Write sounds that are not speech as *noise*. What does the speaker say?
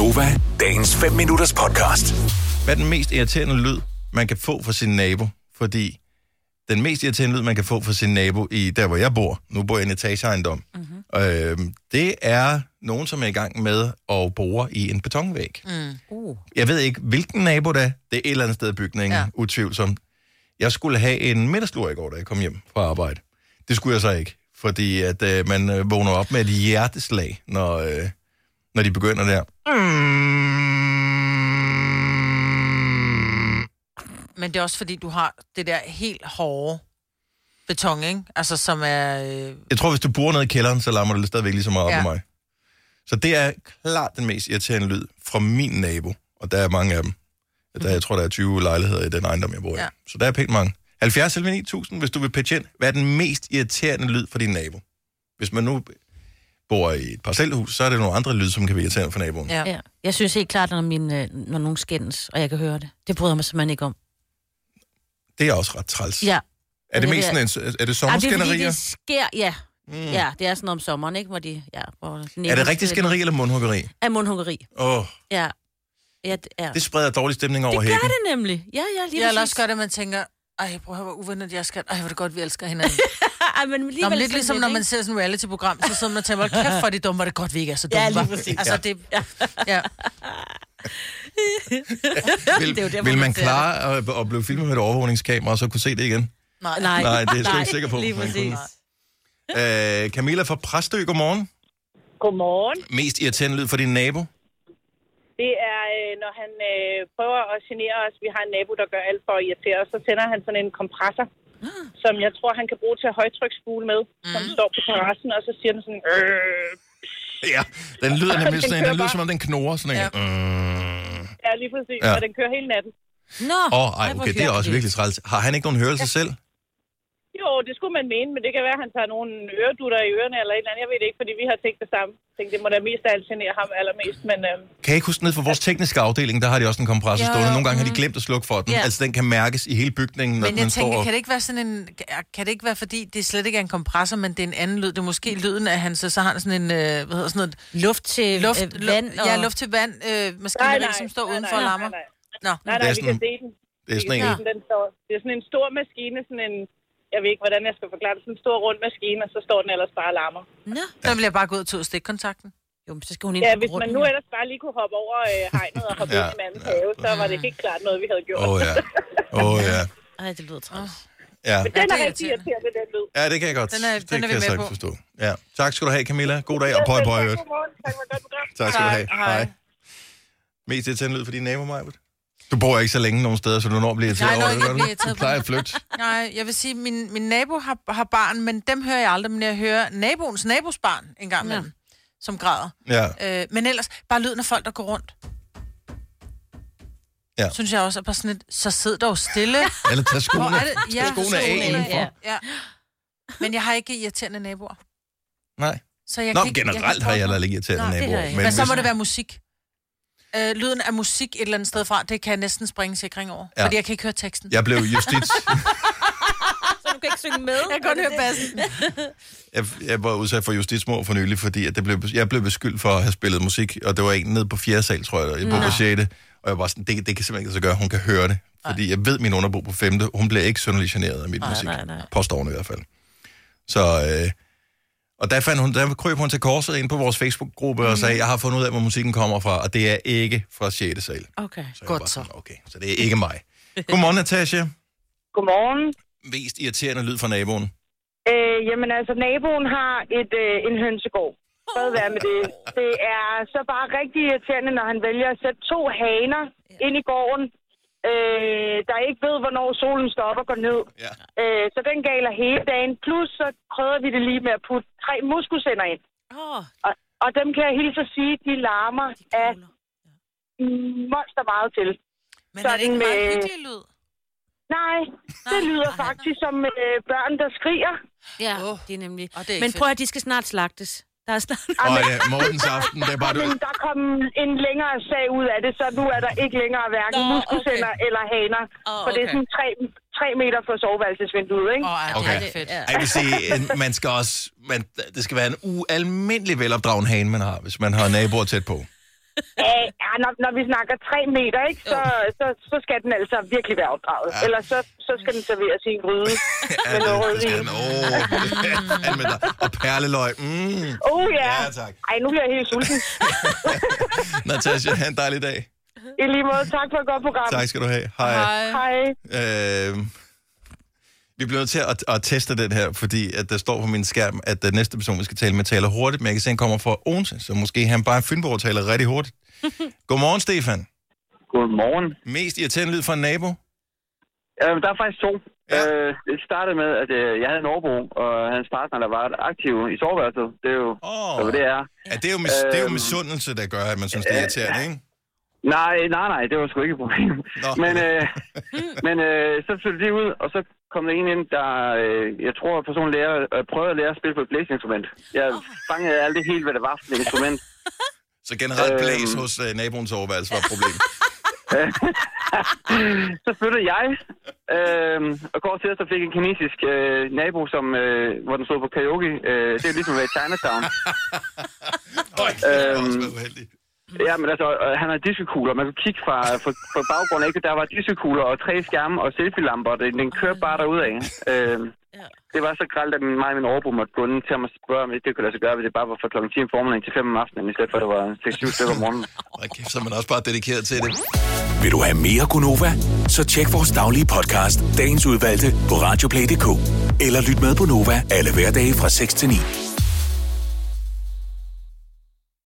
Gonova, dagens 5 minutters podcast. Hvad er den mest irriterende lyd, man kan få fra sin nabo? Fordi den mest irriterende lyd, man kan få fra sin nabo i der, hvor jeg bor, nu bor jeg i en etageejendom, mm-hmm. øh, det er nogen, som er i gang med at bore i en betonvæg. Mm. Uh. Jeg ved ikke, hvilken nabo det er. Det er et eller andet sted i bygningen, ja. Ja. utvivlsomt. Jeg skulle have en middagslur i går, da jeg kom hjem fra arbejde. Det skulle jeg så ikke, fordi at øh, man øh, vågner op med et hjerteslag, når, øh, når de begynder der. Men det er også fordi, du har det der helt hårde beton, ikke? Altså, som er... Øh, Jeg tror, hvis du bor nede i kælderen, så larmer det stadigvæk lige så meget op Ja. på mig. Så det er klart den mest irriterende lyd fra min nabo, og der er mange af dem. Der, jeg tror, der er 20 lejligheder i den ejendom, jeg bor i. Ja. Så der er pænt mange. 70 eller 9000, hvis du vil pitche ind. Hvad er den mest irriterende lyd for din nabo? Hvis man nu bor i et parcelhus, så er det nogle andre lyd, som kan være irriterende for naboen. ja. Ja. Jeg synes helt klart, når, min, øh, når nogen skændes, og jeg kan høre det. Det bryder mig simpelthen ikke om. Det er også ret træls. Ja. Er det Ja, mest det er- sådan en, er det Ej, det er fordi, sommerskænderier? det sker, ja. Mm. Ja, det er sådan noget om sommeren, ikke? Hvor de, ja, hvor Er det rigtig skænderi eller mundhuggeri? Af mundhuggeri. Åh, oh, Ja. Ja, det, ja. det spreder dårlig stemning over det gør hækken. det nemlig. Ja, ja, lige Jeg vil præcis. også godt, at man tænker, ej, prøv at høre, hvor uvennet jeg skal. Ej, hvor er det godt, vi elsker hinanden. *laughs* Ej, men Nå, alligevel men lidt ligesom, når man ser sådan et reality-program, så sidder man og tænker, hold kæft, for det dumme, er det godt, vi ikke er så dumme. Ja, lige hva'?" præcis. Altså, det... Ja. ja. *laughs* Vil, Det jo vil man klare at, at blive filmet med et overvågningskamera, og så kunne se det igen? Nej. Nej, Nej, det er jeg ikke sikker på. Lige præcis. Øh, Camilla fra Præstø, godmorgen. Godmorgen. Mest irriterende lyd for din nabo? Det er, øh, når han øh, prøver at genere os. Vi har en nabo, der gør alt for at irritere os. Så tænder han sådan en kompressor. Som jeg tror, han kan bruge til at højtryksspule med, mm. som står på terrassen, og så siger den sådan... Øh. Ja, den lyder *laughs* nemlig Den sådan, en- kører den lyder som om den knurrer sådan en. Ja. Mm. Ja, lige præcis. Ja. Ja. Og den kører hele natten. Nå, Åh, oh, ej, okay, det er også virkelig træls. Har han ikke nogen hørelse selv? Jo, det skulle man mene, men det kan være, at han tager nogle øredutter i ørerne eller et eller andet. Jeg ved det ikke, fordi vi har tænkt det samme. Jeg tænkte, det må da mest af alt genere ham allermest, men... Øh, Kan jeg ikke huske ned for vores tekniske afdeling, der har de også en kompressor Jo, stående. Nogle gange har de mhm. glemt at slukke for den. Ja. Altså, den kan mærkes i hele bygningen, når Men jeg den tænker, står... kan det ikke være sådan en... Kan det ikke være, fordi det slet ikke er en kompressor, men det er en anden lyd? Det er måske lyden af han, så, så har han sådan en... Øh, hvad hedder sådan noget? Luft til Luft, øh, vand og... Ja, luft til vand øh, maskineri, som står nej, udenfor og nej, larmer. Nej, nej, Nå, nej, Det nej, vi kan se den. Det er Vi sådan kan en... se den, den står, det er sådan en stor maskine, sådan en... Jeg ved ikke, hvordan jeg skal forklare det. Sådan en stor rund maskine, og så står den ellers bare og larmer. Nå. så vil jeg bare gå ud og tage stikkontakten. Jo, men så skal hun ind Ja, hvis man nu ellers bare lige kunne hoppe over øh, hegnet og hoppe Ja, ind i mandens ja. have, så var det helt klart noget, vi havde gjort. Åh, ja. *laughs* Åh, ja. Ej, det lyder træls. Ja. Men den Ja, er det er rigtig irriterende. den lyd. ja, det kan jeg godt. Den er- det den er vi kan jeg med på. forstå. Ja. Tak skal du have, Camilla. God dag, og pøj, pøj, øvrigt. Godmorgen. Tak skal du have. Hej. Mest irriterende lyd for din nabo, Majbert? Du bor ikke så længe nogen steder, så du når at blive irriteret Nej, over jeg det, gør bliver du? Du plejer at flytte. Nej, jeg vil sige, min, min nabo har, har barn, men dem hører jeg aldrig, men jeg hører naboens nabos barn en gang imellem, som græder. Ja. Øh, men ellers, bare lyden af folk, der går rundt. Ja. Synes jeg også er bare sådan et, så sid dog stille. *laughs* Eller tag skoene, er? Ja, tag skoene af indenfor. ja. Ja. Men jeg har ikke irriterende naboer. Nej. Så jeg Nå, kan ikke, generelt jeg har jeg kan heller ikke irriterende det naboer. Men, men så må hvis- det være musik. Øh, lyden af musik et eller andet sted fra, det kan jeg næsten springe sikring over. Ja. Fordi jeg kan ikke høre teksten. Jeg blev justits... *laughs* Så du kan ikke synge med? Jeg kan godt høre bassen. *laughs* jeg, jeg var udsat for justitsmord for nylig, fordi at det blev, jeg blev beskyldt for at have spillet musik, og det var en nede på fjerde sal, tror jeg, boede på 6. Og jeg var sådan, det, det kan simpelthen ikke sig gøre, hun kan høre det. Fordi jeg ved, min underbo på 5. hun bliver ikke synderligt generet af mit musik. nej, nej. Påstår hun i hvert fald. Så, øh, og der, fandt hun, der krøb hun til korset ind på vores Facebook-gruppe og sagde, jeg har fundet ud af, hvor musikken kommer fra, og det er ikke fra 6. sal. Okay. Så Godt var så. Okay, så det er ikke mig. Godmorgen, Natasha. Godmorgen. Mest irriterende lyd fra naboen. Øh, jamen altså, naboen har et, øh, en hønsegård. Fred være med det. *laughs* Det er så bare rigtig irriterende, når han vælger at sætte to haner ind i gården, øh, der ikke ved, hvornår solen står op og går ned. Ja. Øh, så den galer hele dagen. Plus så krydder vi det lige med at putte tre muskusænder ind. Åh, Og, og dem kan jeg hilse at sige, de larmer af monster meget til. Men er det ikke en Sådan meget med- hyggelig lyd? Nej, det Nej, lyder nej, faktisk som øh, børn, der skriger. ja, Åh, det er nemlig. og det er Men prøv at de skal snart slagtes. Der er snart... Og ja, Mortens aften, det er bare... Men der kom en længere sag ud af det, så nu er der ikke længere hverken Nå, muskusænder okay. eller haner. Åh, For det er okay. sådan tre, tre meter fra soveværelsesvinduet, ikke? Åh, ej, Okay. det er fedt. Ja. Ej, Jeg vil sige, en- man skal også... Man, det skal være en ualmindelig velopdragen hane, man har, hvis man har naboer tæt på. Æh, ja, når, når vi snakker 3 meter, ikke, så, så, så skal den altså virkelig være opdraget. Ja. Ja. Ellers så, så skal den serveres i en gryde *laughs* Ja, med noget rødvin. Åh, oh, dig. Og perleløg. Mm. Oh ja. Ja, tak. Ej, nu bliver jeg helt sulten. *laughs* Natasha, have en dejlig dag. I lige måde, tak for et godt program. Tak skal du have. Hej. Hej. Hej. Øh, vi bliver nødt til at, at teste den her, fordi at der står på min skærm, at den næste person, vi skal tale med, taler hurtigt, men jeg kan se, han kommer fra Odense, så måske han bare er Fynborg taler rigtig hurtigt. *laughs* Godmorgen, Stefan. Godmorgen. Mest irriterende lyd fra en nabo? Øh, der er faktisk to. Ja. Øh, det startede med, at øh, jeg havde en overbo, og hans partner, der var aktiv i soveværelset. Det er jo, oh. det er. Ja, det er jo, mis- det er jo Øhm. misundelse, der gør, at man synes, det er irriterende, ikke? Nej, nej, nej, det var sgu ikke et problem. Nå. Men, øh, *laughs* men øh, så flyttede de ud, og så kom der en ind, der, øh, jeg tror, personen lærer, øh, prøvede at lære at spille på et blæseinstrument. Jeg fangede aldrig helt, hvad det var for et instrument. *laughs* Så generelt Øhm. blæs hos uh, naboens overværelse var et problem. *laughs* *laughs* så flyttede jeg, øh, og går til, så fik en kinesisk øh, nabo, som, øh, hvor den stod på karaoke. Øh, det er ligesom at være i Chinatown. Øj, det var Øhm. også været uheldigt. Ja, men altså, øh, han har diskokugler. Man kunne kigge fra, fra, fra baggrunden, ikke? Der var diskokugler og tre skærme og selfie-lamper. Den, den kørte bare derudad. Øh, det var så gralt, at mig og min overbo måtte gå ind til ham og spørge, om det kunne lade sig gøre, hvis det bare var fra kl. 10 om formiddagen til 5 om aftenen, i stedet for at det var 6-7 stykker om morgenen. Hold kæft, så er man også bare dedikeret til det. Vil du have mere Gunova? Så tjek vores daglige podcast, dagens udvalgte, på radioplay.dk. Eller lyt med på Nova alle hverdage fra 6 til 9.